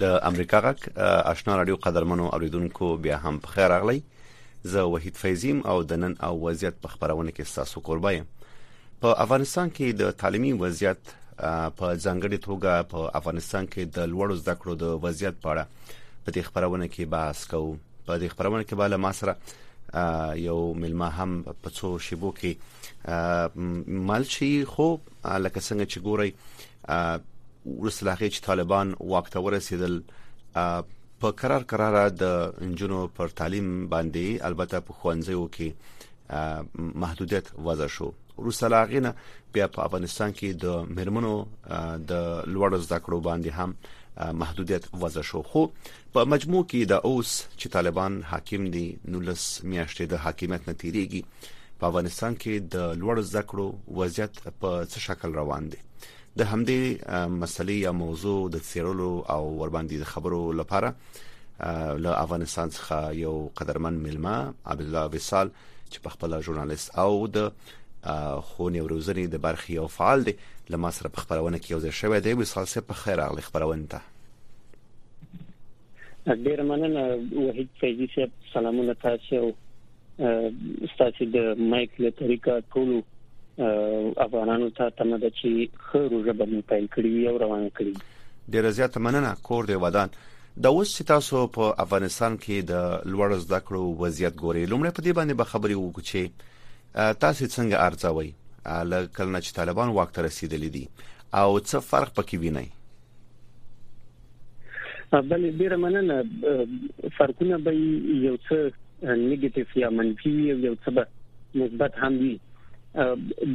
د امریکا غک آشنا رادیو قدرمنو اوریدونکو بیا هم په خیر اغلی زه وحید فیضیم او د نن او وضعیت په خبرونه کې تاسو قربا یم په افغانستان کې د تعلیمي وضعیت په ځانګړي توګه په افغانستان کې د لوړو زده کړو د وضعیت په اړه په دې خبرونه کې بحث کوو په دې خبرونه کې به له ما سره یو ملما هم په څو شیبو کې ملچی خو لکه څنګه چې ګوري ورسله هغه چې طالبان واک ته ورسېدل په قرار قرار د انجونو پر تعلیم باندې البته په خوانځیو کې محدودیت وضع شو وروسته لاغینه بیا په افغانستان کې د مرمنو د لوړ زده کړو باندې هم محدودیت وضع شو خو په مجموع کې د اوس چې طالبان حاکم دي نو لس میاشتې د حاکمیت نتیریږي په افغانستان کې د لوړ زده کړو وضعیت په څه شکل روان دی د همدې مسلې یا موضوع د څیړلو او ورباندې د خبرو لپاره له افغانستان څخه یو قدرمن ملما عبد الله وصال چې په خپل ژورنالیست او د خونې وروزنې د برخې یو فعال دی لمر سره په خبرونه کې یو ځای شوی دی وصال سره په خیر اغلی خبرونه ته ډیر مننه وحید فیضی صاحب سلامونه تاسو ستاسو د مایک له طریقه ټول افغانانو ته تمه ده چې خو روزه به مو پیل کړی او روان کړی ډیر زیات مننه کور دی ودان د اوس چې تاسو په افغانستان کې د لوړ زده کړو وضعیت ګوري لومړی په دې باندې به خبرې وکړو چې تاسو څنګه ارزوي له کله چې طالبان واک ته رسیدلې دي او څه فرق پکې ویني بلې ډیره مننه فرقونه به یو څه نیگیټیو یا منفي وي یو څه به مثبت هم وي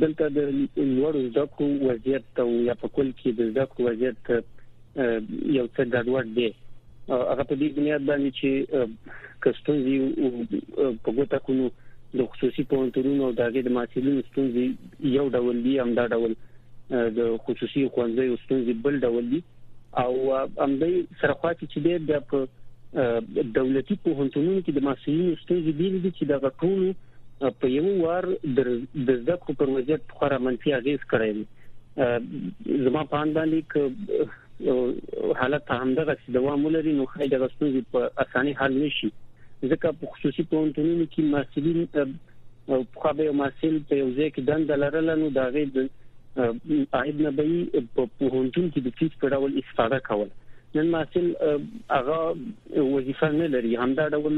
دلته د لوړ زده کړو وضعیت او یا په کل کې د زده کړو وضعیت یو څه ګډوډ دی هغه په دې بنیاد باندې چې کستونزي په ګوته کونو د خصوصي پوهنتونونو او دغه د محصلینو ستونزې یو ډول دي هم دا ډول د خصوصي خوندې ستونزې بل ډول دي او همدې سره خو چې ډېر د په دولتي پوهنتونونو کې د محصلینو ستونزې ډېرې دي چې د غټولو په یو وار د زده کړو پر وضعیت خورا منفي اغیز کړی زما په اند باندې ک حالت همدغه دوام ولري نو خای د غستوزي په اساني حل نشي ځکه په خصوصي پوهنتونونو کې محصلین او پخوا به یو محصل په یو ځای کې دنده لرله نو د هغې د عاید نه به یې په پوهنتون کې د فیس په ډول استفاده کوله نن محصل هغه وظیفه نه لري همدا ډول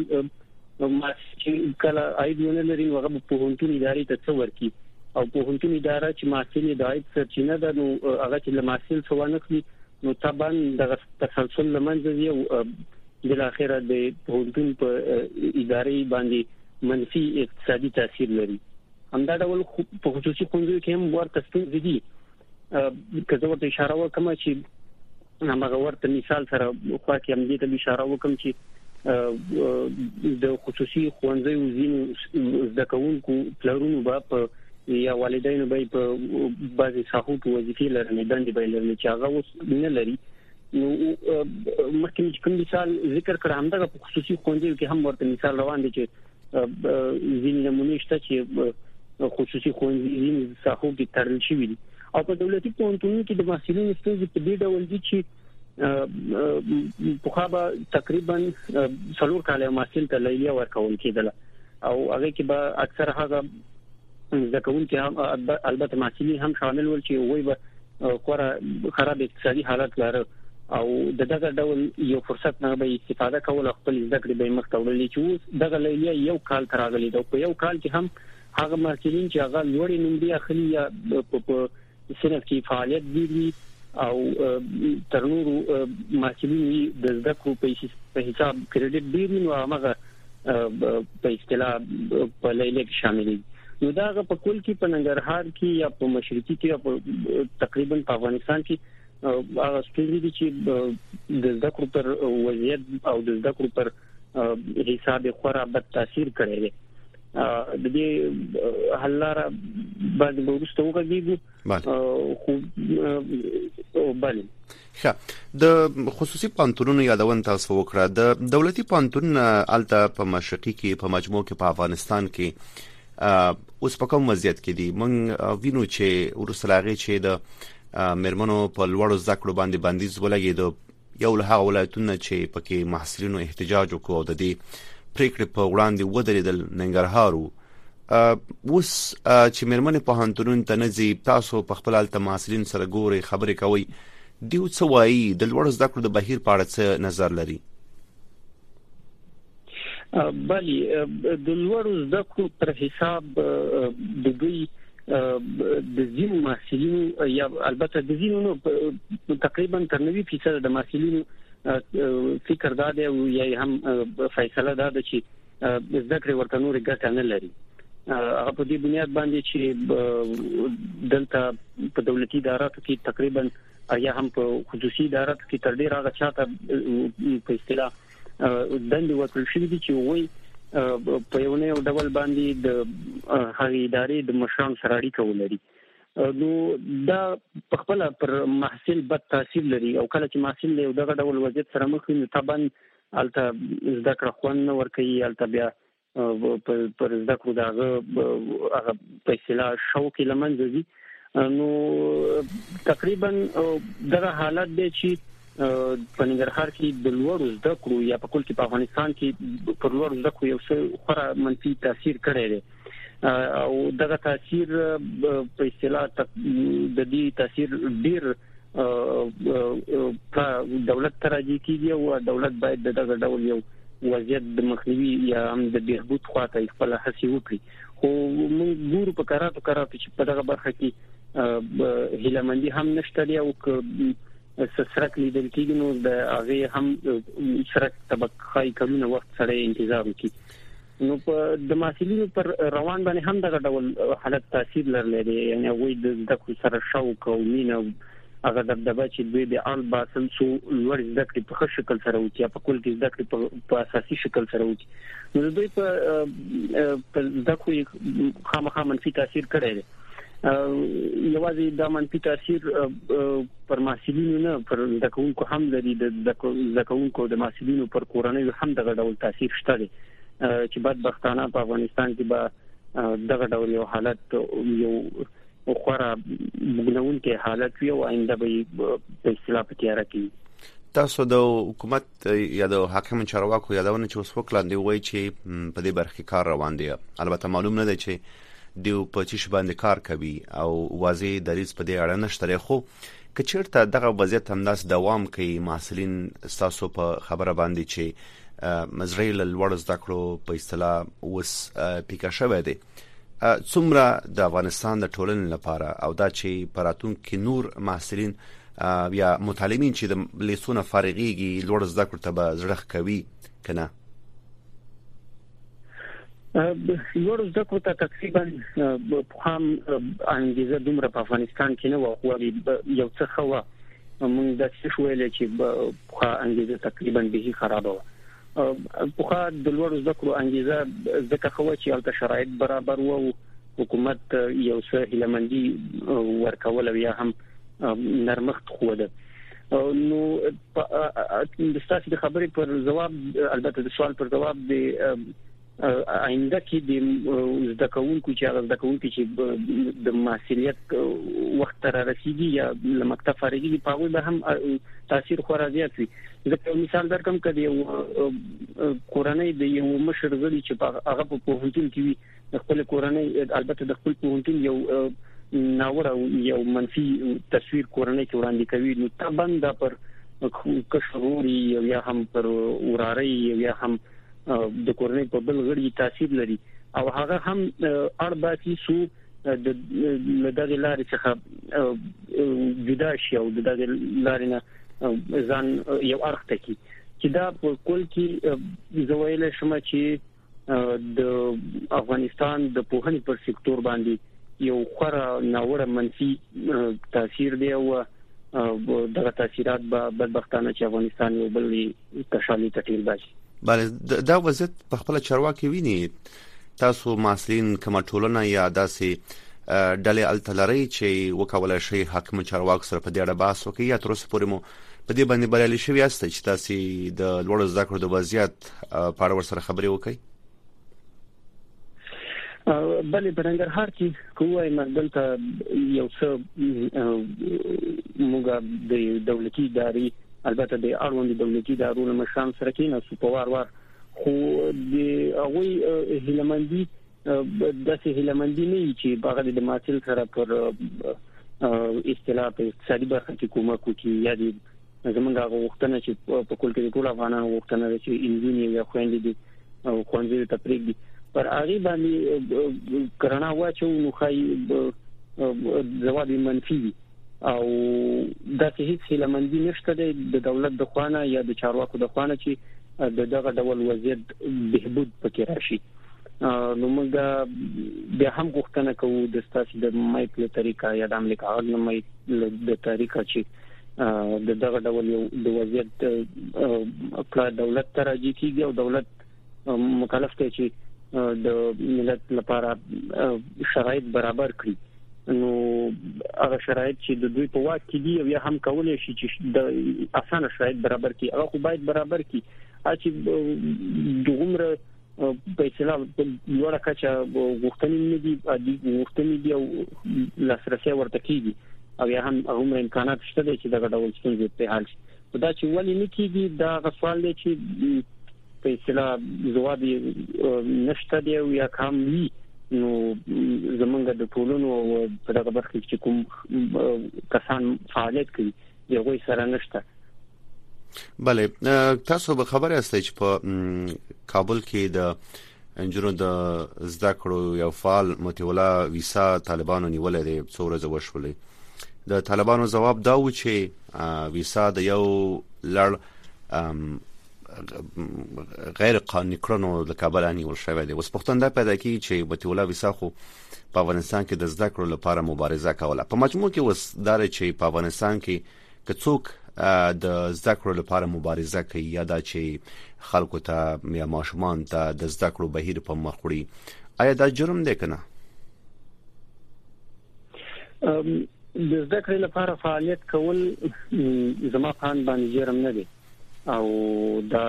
محصل چې کله عاید نه لري نو هغه په پوهنتون ادارې ته څه ورکي او پوهنتون اداره چې محصل یې د عاید سرچینه ده نو هغه چې له محصل څخه ونه کړي نو طبعا د تسلسل لمنځه دی او بل اخره د پوهنتون په ادارې باندې منفي اقتصادي تاثیر لري همدا ډول په خصوصي ښوونځیو کې هم ورته ستونزې دي که زه ورته اشاره وکم چې هغه ورته مثال سره خو کې هم دې ته اشاره وکم چې د خصوصي ښوونځیو ځینو زده کوونکو پلرونو به په یا والدینو به په بعضي ساحو کې وظیفې لرلې دندې به لرلې چې هغه اوس نه لري نو مخکې چې کوم مثال ذکر کړ هم دغه په خصوصي خوندې کې هم ورته مثال روان دي چې ځینې نمونې شته چې خصوصي خوندې ځینې ساحو کې ترل شوی دي او په دولتي پوهنتونونو کې د محصلینو ستونزې په دې ډول دي چې په خابه تقریبا څلور کاله محصل ته لیلیه ورکول کېدله او هغه کې به اکثر هغه زده کوونکي هم البته محصلین هم شامل ول چې وای به خورا خراب اقتصادي حالت لاره او د دغه ډول یو فرصت نه به استفاده کوله خپل زده کړې به مخ ته وړلې چې اوس دغه لیلیه یو کال تراغلي دا په یو کال کې هم هغه محصلین چې هغه لوړې نمرې اخلي یا په صنف کې فعالیت ډیر وي او تر نورو محصلینو د زده کړو په حساب کریډټ ډیر نو هغه په اصطلاح په لیله کې شامل دي نو دا په کول کې په ننګرهار کې یا په مشرقي کې یا په تقریبا په افغانستان کې هغه ستوري دي چې د زده کړو پر وضعیت او د زده کړو پر حساب خورا بد تاثیر کړی دی د دې حل لار باندې ورسته وګورئ خو بله ښه د خصوصي پانتونونو یادونه تاسو وکړه د دولتي پانتون الته په مشرقي کې په مجموع کې په افغانستان کې اوس په کوم وضعیت کې دي مونږ وینو چې ورسره غي چې د مرمنو په لوړو زکړو باندې بندیز ولګي د یو له هغه ولایتونو نه چې پکې محصلینو احتجاج وکړ او د دې پریکړې په وړاندې ودرېدل ننګرهار وو اوس چې مېرمنې په هانتونون ته نه ځي تاسو په خپل حالت محصلین سره ګوري خبرې کوي دیو څه وایي د لوړ زده کړو د بهیر په اړه څه نظر لري بلی د لوړو زده کړو پر حساب د دوی د ځینو محصلینو یا البته د ځینو نو تقریبا تر 90% د محصلینو فکر دا دی او یا هم فیصله دا ده چې زده کړې ورته نور ګټه نه لري هغه په دې بنیاد باندې چې دلته په دولتي اداراتو کې تقریبا یا هم په خصوصي اداراتو کې تر ډیره هغه چاته په اصطلاح دندې ورکړل شوې دي چې وایي په یو نه یو ډول باندې د هغې ادارې د مشران سره اړیکه ولري نو دا په خپل پر محصل بد تاثیر لري او کله چې محصل له دغه ډول وضعیت سره مخ وي نو طبعا الته زده کړه خوند نه ورکوي الته بیا پر زده کړو دا هغه په اصطلاح شوق لمنځه دي نو تقریبا دغه حالت دی چې په ننګرهار کې د لوړو زده کړو یا په کل کې په افغانستان کې پر لوړو زده کړو یو څه خورا منفي تاثیر کړی دی او دغه تاثیر په اصطلاح د دې تاثیر ډیر په دولت ته راځي کیږي او دولت باید د دغه ډول یو وضعیت د مخنیوي یا هم د بهبود خواته خپل هڅې وکړي خو موږ ګورو په کراتو کراتو چې په دغه برخه کې هیلمندي هم نشته دی او سرک لیدل کیږي نو د هغه هم سرک طبقه خای کلونه وخت سره انتظار وکړي نو په د محصلینو پر روان باندې هم دغه ډول حالت تاثیر لرلی دی یعنی هغوی د زده کړو سره شوق او مینه هغه دبدبه چې دوی د اړ باسل سو لوړ زده کړې په ښه شکل سره وکړي په کول کې زده کړې په اساسي شکل سره وکړي نو دوی په زده کړو خامخا منفي تاثیر کړی دی یوازې دا منفي تاثیر پر محصلینو نه پر زکونکو هم لري د زکونکو د محصلینو پر کورنۍ هم دغه ډول تاثیر شته دي چې بدبختانه په افغانستان کې به دغه ډول یو حالت یو خورا مګنونکي حالت وي او آینده به په اصطلاح په تیاره کې تاسو د حکومت د یادو حاکمو چارواکو یادونه چې اوس وکړه دی وایي چې په دې برخه کې کار روان دی البته معلوم نه دی چې دیو په چی شی باندې کار کوي او واضح دریز په دې اړه نشته خو کچیرته دغه وضعیت همداس دوام کوي محصلین تاسو په خبره باندې چې مزرې لوړ زده کړو په اصطلاح اوس پیکا شوه دی څومره د افغانستان د ټولنې لپاره او دا چې پراتون کې نور محصلین یا متعلمین چې د لیسونه فارغيږي لوړ زده کړو ته به زړه کوي کنه لوړ زده کړو ته تقریبا هم انګیزه دومره په افغانستان کې نه و خو یو څه خو موږ د څه ویل چې په انګیزه تقریبا به خرابه و پخوا د لوړو زده کړو انګیزه ځکه خو چې هلته شرایط برابر وو حکومت یو څه هلمندي ورکول یا هم نرمخت خو ده نو د ستاسو د خبرې پر جواب البته د سوال پر جواب د آینده کې د زده کوونکو چې هغه زده کوونکي چې د معسولیت وخت را رسیدي یا له مکتب فارغي په هغه به هم تاثیر خورا زیات وي ځکه مثال درکم کړي یو کورنۍ د یو مشر غړي چې هغه په پوهنتون کې وي د خپل کورنۍ البته د خپل پوهنتون یو ناوړه یو منفي تصویر کورنۍ کې وړاندې کوي نو تبند پر کشروري یا هم پر وراري یا هم د کورنۍ په بل غړي تاثیر لري او هغه هم اړ باسي سو د لدغه لارې څخه جدا شي او دغه لارې نه ځان یو اړخ ته کی چې دا په کول کې زویل شم چې د افغانستان د پوهنې پر سکتور باندې یو خره ناوړه منفي تاثیر دی او دغه تاثیرات به بدبختانه چې افغانستان یو بل کشالي ته ټیل باسي بله دا وضعیت په خپل چارواکي ویني تاسو ماسلین کومه ټولنه یا داسې ډلې التلری چې وکولای شي حاکم چارواکو سره په دې اړه بحث وکړي یا تر اوسه پورې مو په دې باندې بریالي شوی یاست چې تاسو د لوړ زده کړو د وضعیت په اړه ورسره خبرې وکړئ بله په ننګرهار کې کوی مردل ته یو څه موږ د دولتي ادارې البته د اړوند دولتي ادارو له مشران سره کې نه په وار وار خو د هغه هلمندي د سه هلمندي نه چې باغ د ماتل سره پر اصطلاح په اقتصادي برخه کې کومک وکړي یا د زمونږ هغه غوښتنه چې په کول کې ټول افغانانو غوښتنه ده چې انجونې یا خويندې دي او خوندې ته پرېږدي پر هغه باندې کرنا واچو نو خای جواب منفي وي او دا چې هیڅ هیلمندي نشته د دولت د خوانه یا د چارواکو د خوانه چې د دغه ډول وضعیت بهبود پکې راشي نو موږ بیا هم غوښتنه کوو د ستاسو د مایک له طریقې یا د امریکا د مایک له طریقې چې د دغه ډول یو د وضعیت کړه دولت ته راځي کیږي او دولت مکلف دی چې د ملت لپاره شرایط برابر کړي نو هغه شرایط چې د دوی په واک کې دي او یا هم کولای شي چې د اسانه شرایط برابر کړي هغه خو باید برابر کړي چې دغمره په اصطلاح په لوړه کچه غوښتنې نه دي عادي غوښتنې دي او لاسرسي ورته کیږي او یا هم هغه امکانات شته چې دغه ډول ستونزې په حل شي دا چې ولې نه کیږي دا غوښتل دي چې په اصطلاح ځواب نشته دی او یا کم وي نو زمونږ د ټولنو په دغه برخه کې کوم کسان فعالیت کوي د غوي سره نشته بله تاسو به خبر یاستئ چې په کابل کې د انجونو د زده کړو یو فعال متولا ویسا طالبانو نیولې دی څو ورځې وشولې د طالبانو جواب دا و چې ویسا د یو لړ غیر قانوني کړنو د کابل نیول شوې دی اوس پښتون دا پیدا کی چې متولا ویسا خو په افغانستان کې د زده کړو لپاره مبارزه کوله په مجموع کې اوس دا دی چې په افغانستان کې که څوک د زده کړو لپاره مبارزه کوي یا دا چې خلکو ته یا ماشومان ته د زده کړو بهیر په مخ وړي آیا دا جرم دی کنه د زده کړې لپاره فعالیت کول زما په اند باندې جرم نه دی او دا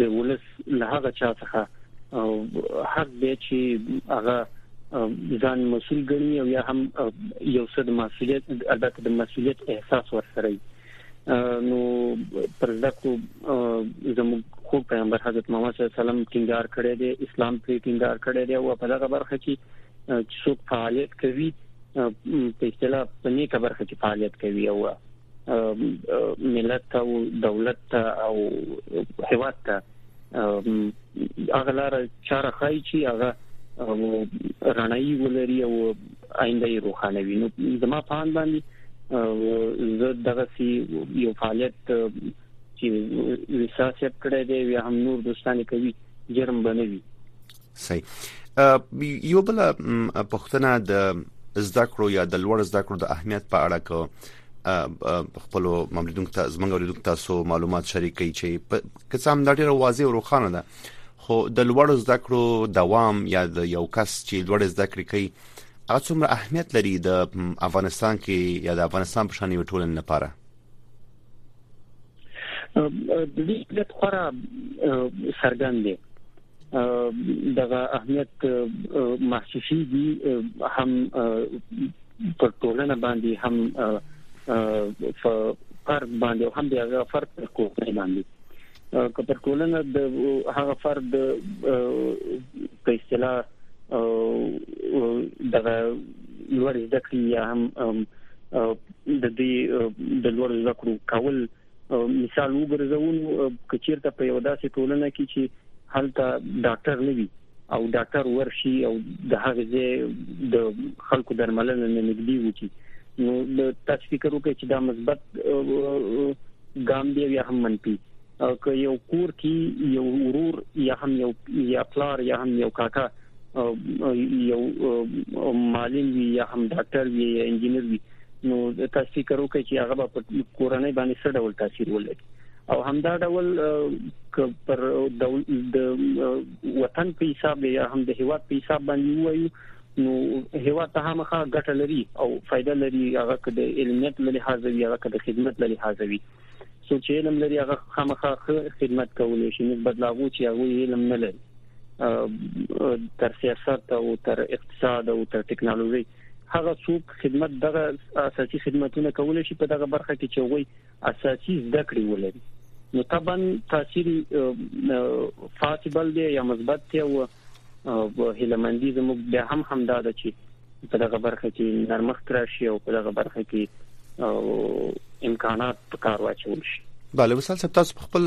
د ولس له هغه چا څخه حق دی چې هغه ځان مسول ګڼي او یا هم یو څه د مسولیت البته د مسولیت احساس ورسره وي نو پر زده کړو زموږ خو پیغمبر حضرت محمد صلی الله علیه وسلم ټینګار کړی دی اسلام پرې ټینګار کړی دی او په دغه برخه کې څوک فعالیت کوي په اصطلاح په نیکه برخه کې فعالیت کوي او ملت او دولت ته او هیواد ته هغه لار چاره خای چې هغه رڼایي ولري او آینده یې روښانه وي نو زما په اند باندې زه دغه سی یو فعالیت چې وساسیت کړی دی یا هم نور دوستان کوي جرم بنوي صحیح یو بل پښتنه د زده کړو یا د لوړ زده کړو د اهمیت په اړه کو خپل مملکت ته زمنګ اوریدونکو تاسو معلومات شریک کړئ چې که څه هم دا ډیره واضح او روښانه ده خو د لوړ زده کړو دوام یا د یو کس چې لوړ زده کړې کوي هغه څومره اهمیت لري د افغانستان کې یا د افغانستان په شان یو ټولن لپاره د دې علت خورا څرګند دی دغه اهمیت محسوسي دي هم پر ټولنه باندې هم فرد باندې هم د هغه فرد پر کورنۍ باندې که پر ټولنه د هغه فرد په اصطلاح دغه لوړ زده کړې یا هم د دې د لوړ زده کړو کول مثال وګرځوو کچیرته په یو داسې ټولنه کې چې هلته ډاکټر نه وي او ډاکټر ورشي او د هغه ځای د خلکو درملنه نه نږدې وکړي نو د تاسو فکر وکړئ چې دا مثبت ګام دی یا هم منفي که یو کور کې یو ورور یا هم یو یا پلار یا هم یو کاکا یو معلم وي یا هم ډاکټر وي یا انجنیر وي نو تاسو فکر وکړئ چې هغه په کورنۍ باندې څه ډول تاثیر ولري او همدا ډول پر د وطن په حساب یا هم د هیواد په حساب باندې وایو نو هوا ته هم ښه ګټه لري او فائدہ لري هغه د علمیت لري حاضر وي هغه د خدمت لري حاضر وي څو چې علم لري هغه خامخا خدمت کولی شي نسبت لاغو چې هغه علم نه لري تر سیاست او تر اقتصاد او تر ټکنالوژي هغه څوک خدمت دغه اساسي خدماتونه کولی شي په دغه برخه کې چې وایي اساسي زده کړې ولري نو طبعا تاثیر فاسبل دی یا مثبت دی او او په هله مندي زموږ بیا هم همدا ده چې په دغه برخه کې نرمښت راشي او په دغه برخه کې امکانات په کار واچول شي بله وسال صاحب تاسو په خپل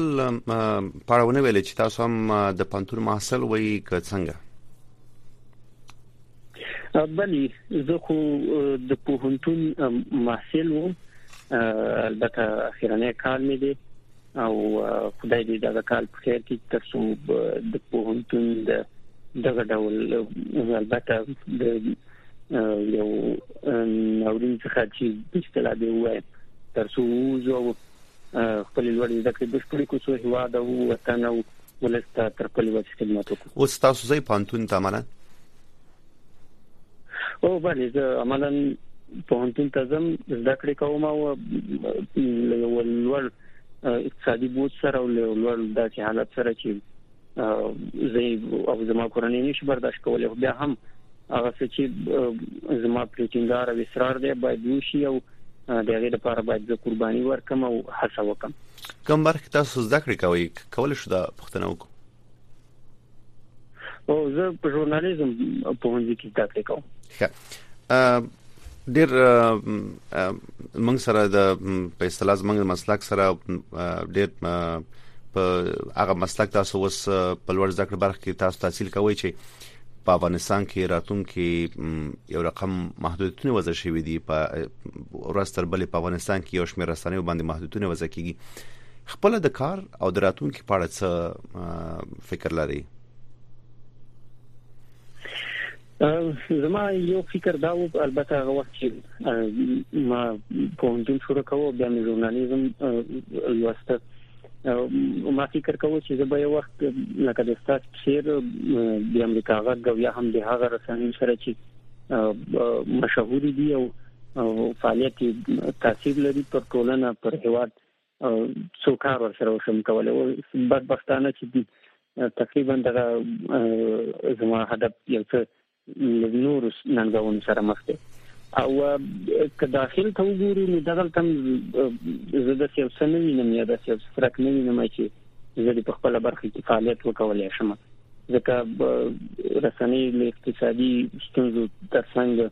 پاړونه ویل چې تاسو هم د پنتور محصل وای ک څنګه بلی زه خو د پوهنتون محصل وم البته اخیرنه کال مې دی او خدای دې دا کال په خیر کې تر څو د پوهنتون د دغه ډول البته د یو نورین څخه چې د اصطلاح دی وای تر څو زو خپل لوړ زده کړې بشپړې کو سو هوا د وطن او ولسته تر خپل وخت خدمت وکړو اوس تاسو زې پانتون تمنه او بله زه عملا پوهنتون ته ځم زده کړې کوم او ولول اقتصادي بوج سره او لوړ داسې حالت سره چې زه او زما کورنۍ نشي برداشت کولای خو بیا هم هغه څه چې زما پریټینګار او اصرار دی باید وشي او د هغې لپاره باید زه قرباني ورکم او هڅه وکم کوم برخه تاسو زده کړې کوئ کول شو دا پښتنه وکړو او زه په ژورنالیزم په هندي کې زده کړې کوم ښه ډیر موږ سره د په اصطلاح زمنګ مسلک سره ډیر په هغه مسلک تاسو وس په لوړ ځکه برخه کې تاسو تحصیل کوئ چې په افغانستان کې راتلونکي یو رقم محدودیتونه وضع شوې دي په ورستر بلې په افغانستان کې یو شمېر رسنیو باندې محدودیتونه وضع کیږي خپل د کار او د راتلونکي په اړه څه فکر لري زما یو فکر دا و البته هغه وخت چې ما پوهنتون شروع کاوه بیا مې ژورنالیزم لوسته ما فکر کاوه چې زه به یو وخت لکه د استاد شیر د امریکا غږ او یا هم د هغه رسنۍ سره چې مشهور دي او فعالیت تاثیر لري پر ټولنه پر هواد څو کار ورسره وشم کولای او بدبختانه چې تقریبا دغه زما هدف یو څه نور ننګونو سره مخ دی او که داخل ته وګورو نو دغه تم زه د یو څه نه وینم یا د یو څه رک نه وینم چې زه د خپل برخه کې فعالیت وکولای شم ځکه رسنۍ له اقتصادي ستونزو ترڅنګ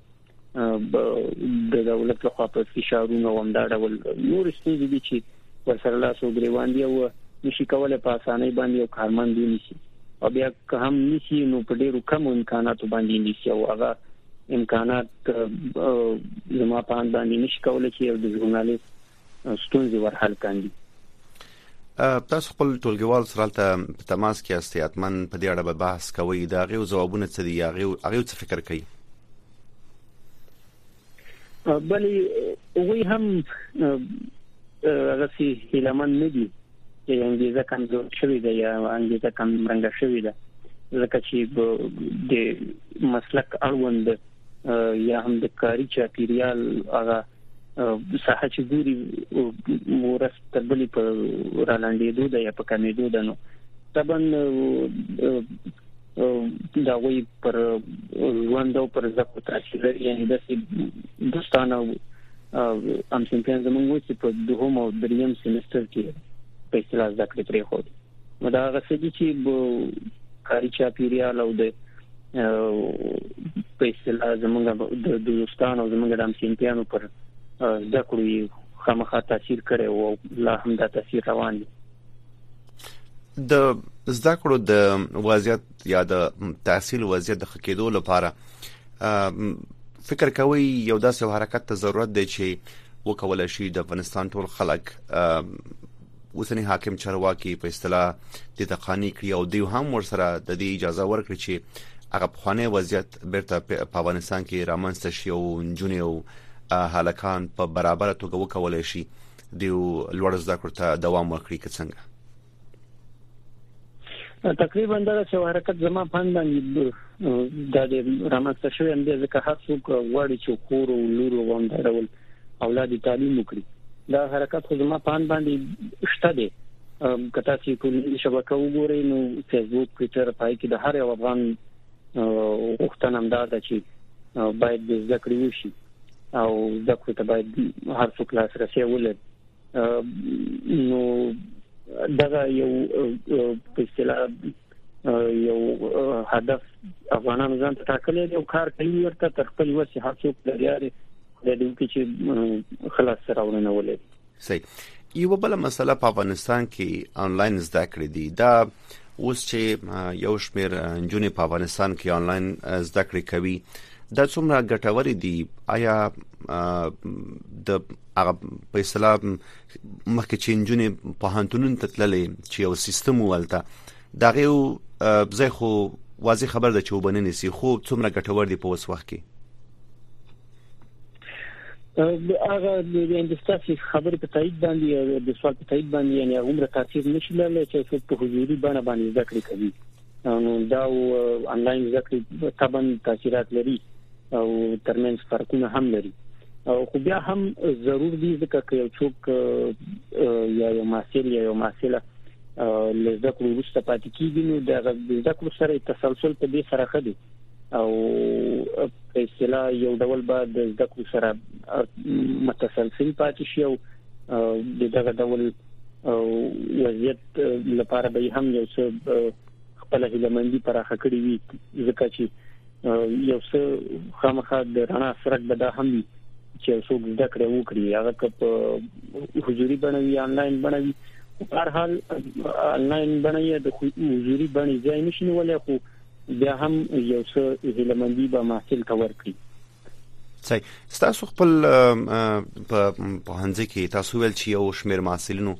د دولت لخوا په فشارونو هم دا ډول نور ستونزې دي چې ورسره لاس او ګریوان دي او نشي کولای په اسانۍ باندې یو کارمند ونیسي او بیا که هم نشي نو په ډیرو کم امکاناتو باندې نیسي او هغه امکانات زما په اند باندې نشي کولای چې یو د ژورنالیست ستونزې ور حل کاندي تاسو خپل ټولګیوال سره ته په تماس کې یاست اتمن په دې اړه به بحث کوي دا غو ځوابونه څه دي هغه هغه څه فکر کوي بلې وی هم غسی هیلمن نه دي چې انګیزه کمزور شوې ده یا انګیزه کم رنګ شوې ده ځکه چې د مسلک اړوند یا هم د کاري چاپیریال هغه ساحه چې ګوري ورس تبلې په رالاندېدو ده یا په کمیدو ده نو طبعا دا وی پر ژوند او پر زکو تاثیر یعنی د دوستان او ام سنتیان زمونږ چې په دوهم او دریم سمستر کې په اصطلاح زده کړې پرې خو نو دا هغه څه دي چې کاري چاپیریال او د په اصطلاح زمونږ د دوستانو او زمونږ د همسنتیانو پر زده کړو یې خامخا تاثیر کړی او لا هم دا تاثیر روان دی د زده کړو د وضعیت یا د تحصیل وضعیت د خکېدو لپاره فکر کوي یو داسې حرکت ته ضرورت دی چې وکول شي د افغانستان ټول خلک اوسني حاکم چارواکي په اصطلاح د تقانی کړی او دیو هم ورسره د دې اجازه ورکړي چې هغه پخوانی وضعیت بیرته په افغانستان کې رامنځته شي او جنې او هلکان په برابر توګه وکولای شي د لوړ زده کړو ته دوام ورکړي که څنګه تقریبا دا چې حرکت زما پاند باندې د رامنځته شوی هم ځکه هر څوک غواړي چې خور او لور ووندرول اولاد تعلیم وکړي دا حرکت خو زما پان باندې شته دی که تاسو ټولنیزې شبکې وګورئ نو فیسبوک ټویټر پای کې د هر یو افغان غوښتنه هم دا ده چې باید د زده کړې وشي او زده کړې ته باید هر څوک لاسرسی ولري نو دغه یو په اصطلاح یو هدف افغانانو ځان ته ټاکلی دی او کار کوي ورته تر خپل وسه هڅو لري د دې کې چې خلاص سره ورنه ولې صحیح یو بل مسله په افغانستان کې انلاین زده کړې دي دا اوس چې یو شمیر جنې په افغانستان کې انلاین زده کړې کوي دا څومره ګټورې دي آیا د هغه په اسلام مخکې چې نجونې پوهنتونونو ته تللې چې یو سیستم ولته دغه یو ځای خو واضح خبر ده چې وبننې سي خو څومره ګټور دی په وس وخت کې هغه د اندستاسي خبرې په تایید باندې او د سوال په تایید باندې یعنی عمر تاثیر نشي لرلی چې څوک په حضوري بڼه باندې ذکر کوي نو دا انلاین زده کړې طبعا تاثیرات لري او ترمنځ فرقونه هم لري او خو بیا هم ضرور دي ځکه چې یو څوک یا یو محصل یا یو محصله لږه کړو وروسته پاتې کیږي نو د زده کړو سره تسلسل په دې سره خدي او په اصطلاح یو ډول به د زده کړو سره متسلسل پاتې شي او دغه ډول او وضعیت لپاره به هم یو څه خپل هیلمندي پراخه کړی وي ځکه چې یو څه خامخا د رڼا سرک به دا هم وي چې څوک زده کړې وکړي هغه کپ حضوري بڼوي انلاین بڼوي په هر حال انلاین بڼوي د حضوري بڼې ځای نشي ولې خو بیا هم یو څه هیلمندي به محصول تور کړی صحیح تاسو خپل په پوهنځي کې تاسو ویل چې یو شمیر محصلینو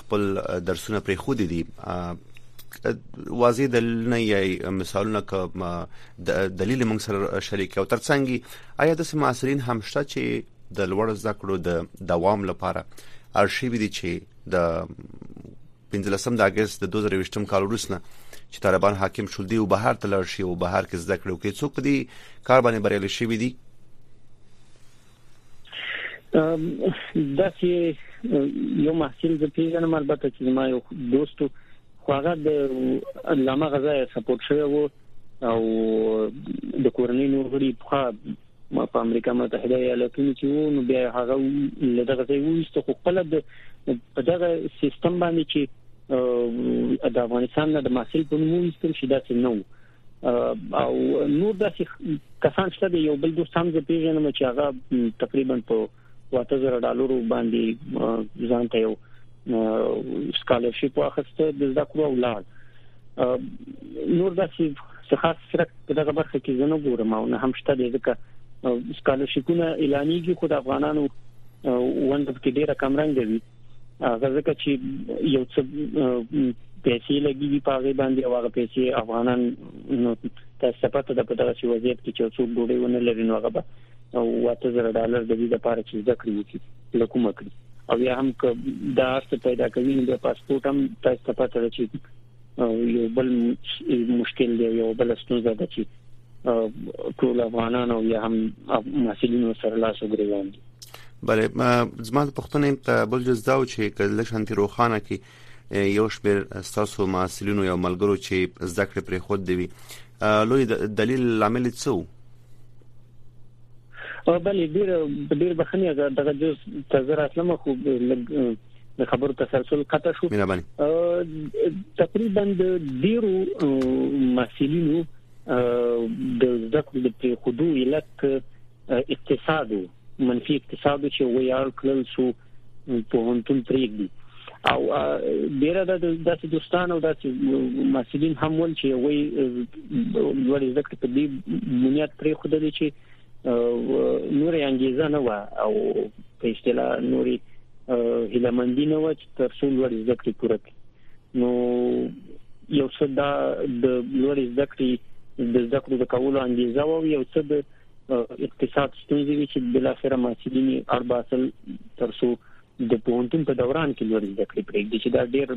خپل درسونه پرې خو دي واضح دلیلونه یا مثالونه که دلیل موږ سره شریک او ترڅنګ آیا د سماسرین هم شته چې د لوړ زده کړو د دوام لپاره ارشیوی دي چې د پنځلسم د اګست د 2020 کال وروسته چې طالبان حاکم شول دی او بهر ته لړ شي او بهر کې زده کړو کې څوک په دې کار باندې بریالي شوی دي دا چې یو محصول زه پیژنم البته چې ما یو دوستو خو هغه د علامه غزا سپورټ شوی وو او د کورنۍ نور غړي په ما په امریکا متحده ایالاتونو کې وو نو بیا هغه له دغه ځای وروسته خو خپل د په دغه سیستم باندې چې د افغانستان نه د محصول په نوم وستل شي دا څه نه او نور داسې کسان شته د یو بل دوستان زه پیژنم چې هغه تقریبا په واته زره ډالرو باندې ځان ته یو سکالرشپ واخسته د زده کړو ولار نور د څه خاص سره دغه برخه کې زنه ګورم او نه هم شته د ځکه سکالرشپونه اعلانېږي خو د افغانانو وند کې ډیره کم رنګ دی هغه ځکه چې یو څه پیسې لګي په هغه باندې او هغه پیسې افغانان نو تاسو په دغه وضعیت کې چې څوک ډوډۍ ونه لري نو هغه او واته زره ډالر د دې لپاره چې زده کړې وکړي له کومه کړی او یا هم که دا څه پیدا کوي نو د پاسپورت هم تاسو ته پته ده چې یو بل مشکل دی یو بل ستونزه ده چې ټول افغانان او یا هم مسلمانانو سره لاس وګریوان دي بله زما د پښتنې بل جز دا و چې کله شانتي روخانه کې یو شمېر ستاسو محصلینو یا ملګرو چې زده کړې پرې خود دی لوی دلیل لامل څه وو او بلې ډیر ډیر بخنی اگر دغه جز تزر اصله مخ د خبرو تسلسل قطع شو تقریبا د ډیرو مسلینو د زده کړو د پریخودو علت اقتصادو منفي اقتصاد چې هغه یې اړ کړل سو پوهنتون پرېږدي او ډیره د داسې دوستان او داسې مسلین هم ول چې وای لوړ زده کړې په دې بنیاد پرې خوده دي چې نور انګیزه نه و او په اصطلاح نوري هله مندي نه و چې تر څو لوړ زده کړې پوره کړي نو یو څه دا د لوړ زده کړې د زده کړو د کولو انګیزه و یو څه د اقتصاد ستونزې وي چې بل اخر محصلین اړ باسل ترسو د پوهنتون په دوران کې لوړ زده کړې پرېږدي چې دا ډېر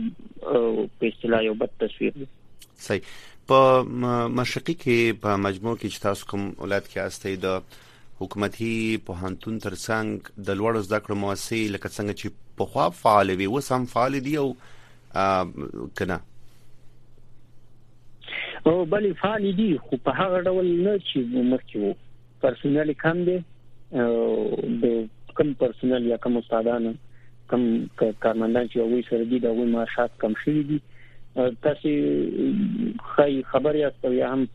په اصطلاح یو بد تصویر دی صحیح په مشرقي کې په مجموع کې چې تاسو کوم ولایت کې هستئ د حکومتي پوهنتون ترڅنګ د لوړ زده کړو مؤسسې لکه څنګه چې په خوا فعال وي اوس هم فعال دي او کنه او بلې فعال دي خو په هغه ډول نه چې مخکې وو پرسونل کم دي د کم پرسونل یا کم استادانو کم کارمندان چې وایي سره دي دا وایي معاشات کم شوي دي تاسو خی خبر یاست یا هم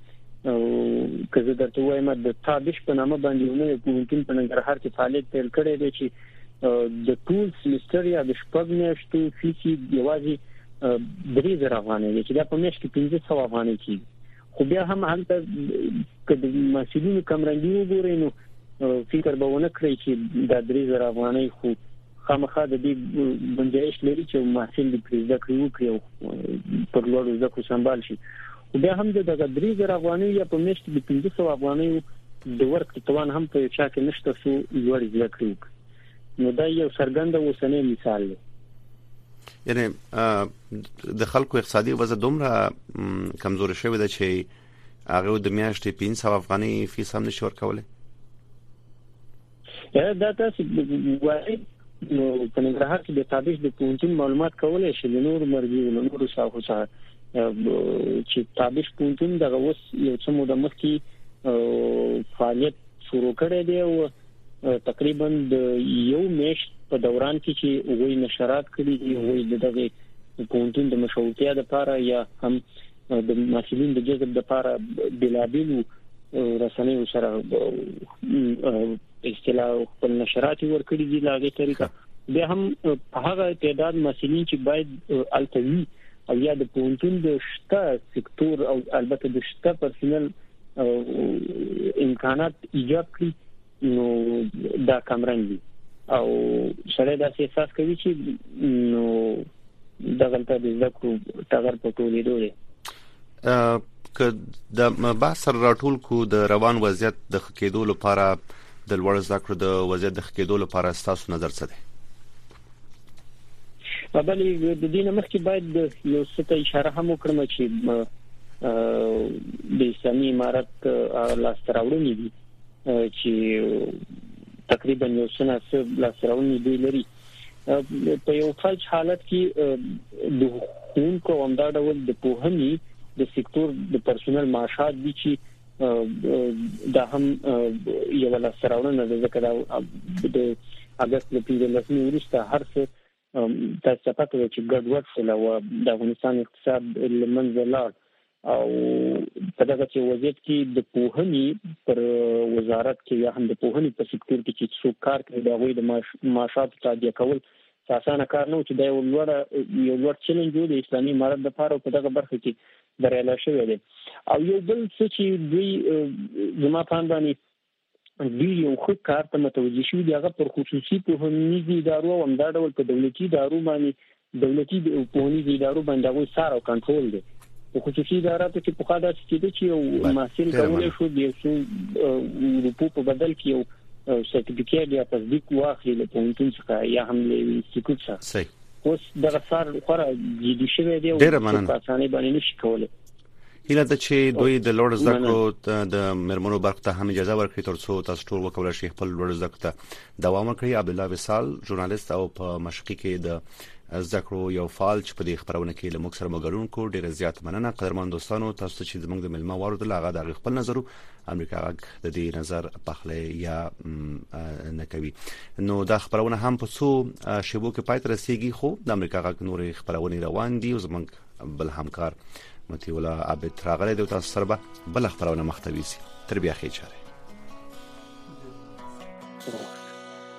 که زه درته وایم د تابش په نامه باندې یو نوی پوهنتون په ننګرهار کې فعالیت پیل کړی دی چې د ټول سمستر یا د شپږ میاشتو فیس یوازې درې زره افغانۍ دی چې دا په میاشت کې پنځه سوه افغانۍ کېږي خو بیا هم هلته که د محصلینو کمرنګي وګورئ نو فکر به ونه کړئ چې دا درې زره افغانۍ خو خامخا د دې گنجائش لري چې محصل دې پرې زده کړې وکړي او پر لوړو زده کړو سمبال شي خو بیا هم د دغه درې زره افغانۍ یا په میاشت کې د پنځه سوه افغانۍ د ورکړې توان هم په چا کې نشته څو لوړې زده کړې وکړي نو دا یو څرګند اوسنی مثال دی یعنی د خلکو اقتصادي وضع دومره کمزوري شوې ده چې هغه د میاشتې 500 افغاني فیس هم نشي ورکولای دا تاسو وایي نو په ننګرهار کې د تابش د پونتون معلومات کولای شي د نور مرګي له نور ساحو سره چې تابش پونتون دغه اوس یو څه موده مخکې فعالیت شروع کړی دی او تقریبا د یو میاشت په دوران کې چې وای نشرات کړي دي وای د دغه پونتون د مشورتیا د پاره یا هم د مسولین د جذب د پاره بلابل رسنۍ سره اصطلاح خپل نشرات ورکړي دي لاغه طریقه به هم په هغه تعداد مسولین چې باید التوی او یا د پونتون د شته سکتور او البته د شته پرسنل امکانات ایجاد کړي نو دا کمرنګ دي او سړی داسې احساس کوي چې نو دغلته د زده کړو ټغر په ټولېدو دی که د بحث سره راټول کو د روان وضعیت د خکېدو لپاره د لوړ زده کړو د وضعیت د خکېدو لپاره ستاسو نظر څه دی بله د دې نه مخکې باید یو څه ته اشاره هم وکړم چې د اسلامي امارت لاس تراوړنې دي چې تقریبا یو څه نه څه لاس تراوړنې دي لري په یو فلج حالت کې د خونکو هم دا ډول د پوهنې د سکتور د پرسونل معاشات دي چې دا هم یو لا سراوړنه ده ځکه دا د اگست له 15 مې وروسته هر څه تاسو ته پته ده چې ګډوډ شول او د افغانستان اقتصاد لمنځه لاړ او په دغه چې وضعیت کې د پوهنې پر وزارت کې یا هم د پوهنې په سکتور کې چې څوک کار کوي د هغوی د معاشاتو تادیه کول اسانه کار نه و چې دا یو لوړ یو لوړ چیلنج و د اسلامي امارت لپاره په دغه برخه کې بریالی شوی دی او یو بل څه چې دوی زما په اند باندې دوی یو ښه کار ته متوجه شوي دي هغه پر خصوصي پوهنیزو ادارو او همدا ډول په دولتي ادارو باندې دولتي پوهنیزو ادارو باندې هغوی څار او کنټرول دی په خصوصي اداراتو کې پخوا داسې کېده چې یو محصل کولی شو د یو څو روپو په بدل کې یو سرټیفیکیټ یا تصدیق واخلي له پوهنتون څخه یا هم له انسټیټوټ څخه اوس دغه څار خورا جدي شوی دی او په اسانه باندې نشي کولای هیله ده چې دوی د لوړ زده کړو د مرمنو برخه ته هم اجازه ورکړي ترڅو تاسو ټول وکولای شئ خپل لوړ زده کړو ته دوام ورکړي عبد الله وصال ژورنالیست او په مشقي کې د زده کړو یو فعال چې په دې خبرونه کې له موږ سره مګرون کو ډیر زیات مننه قدرمن دوستانو تاسو چې زموږ د ملما وارو د لاغه د خپل نظر امریکا غږ د دې نظر پخلی یا نه کوي نو دا خبرونه هم په څو شیبو کې پاتې رسیدي خو د امریکا غږ نورې خبرونه روان دي او زمونږ بل همکار متي ولا عابد راغلی د تاسو سره به بل خبرونه مختوي سي تر بیا خې چاره